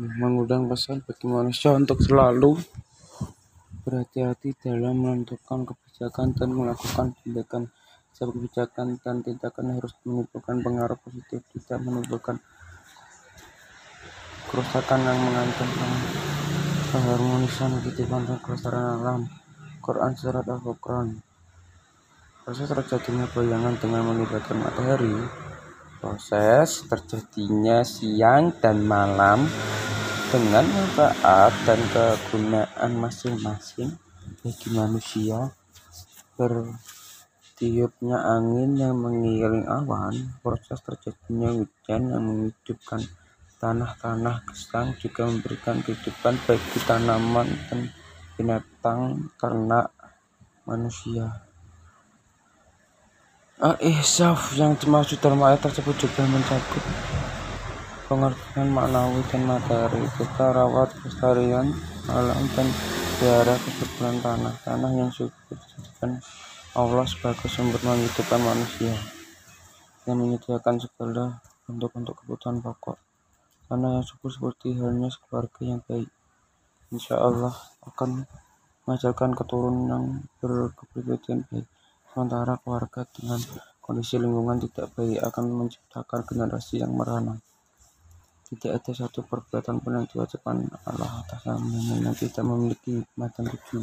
mengundang pesan bagi manusia untuk selalu berhati-hati dalam menentukan kebijakan dan melakukan tindakan. Setiap kebijakan dan tindakan harus menimbulkan pengaruh positif, tidak menimbulkan kerusakan yang mengancam keharmonisan kehidupan dan kelestarian alam. Quran Surat Al-Furqan Proses terjadinya bayangan dengan melibatkan matahari Proses terjadinya siang dan malam dengan manfaat dan kegunaan masing-masing bagi manusia. Bertiupnya angin yang mengiring awan proses terjadinya hujan yang menghidupkan tanah-tanah gesang juga memberikan kehidupan bagi tanaman dan binatang ternak manusia. Al-Ihsaf yang dimaksud dalam ayat tersebut juga mencakup pengertian maknawi dan materi kita rawat kelestarian alam dan pelihara kesuburan tanah. Tanah yang subur dijadikan Allah sebagai sumber menghidupkan manusia yang menyediakan segala bentuk untuk kebutuhan pokok. Tanah yang subur seperti halnya keluarga yang baik insya Allah akan menghasilkan keturunan yang berkepribadian baik. Sementara keluarga dengan kondisi lingkungan tidak baik akan menciptakan generasi yang merana tidak ada satu perbuatan pun yang diwajibkan Allah atas yang tidak memiliki hikmah dan tujuan.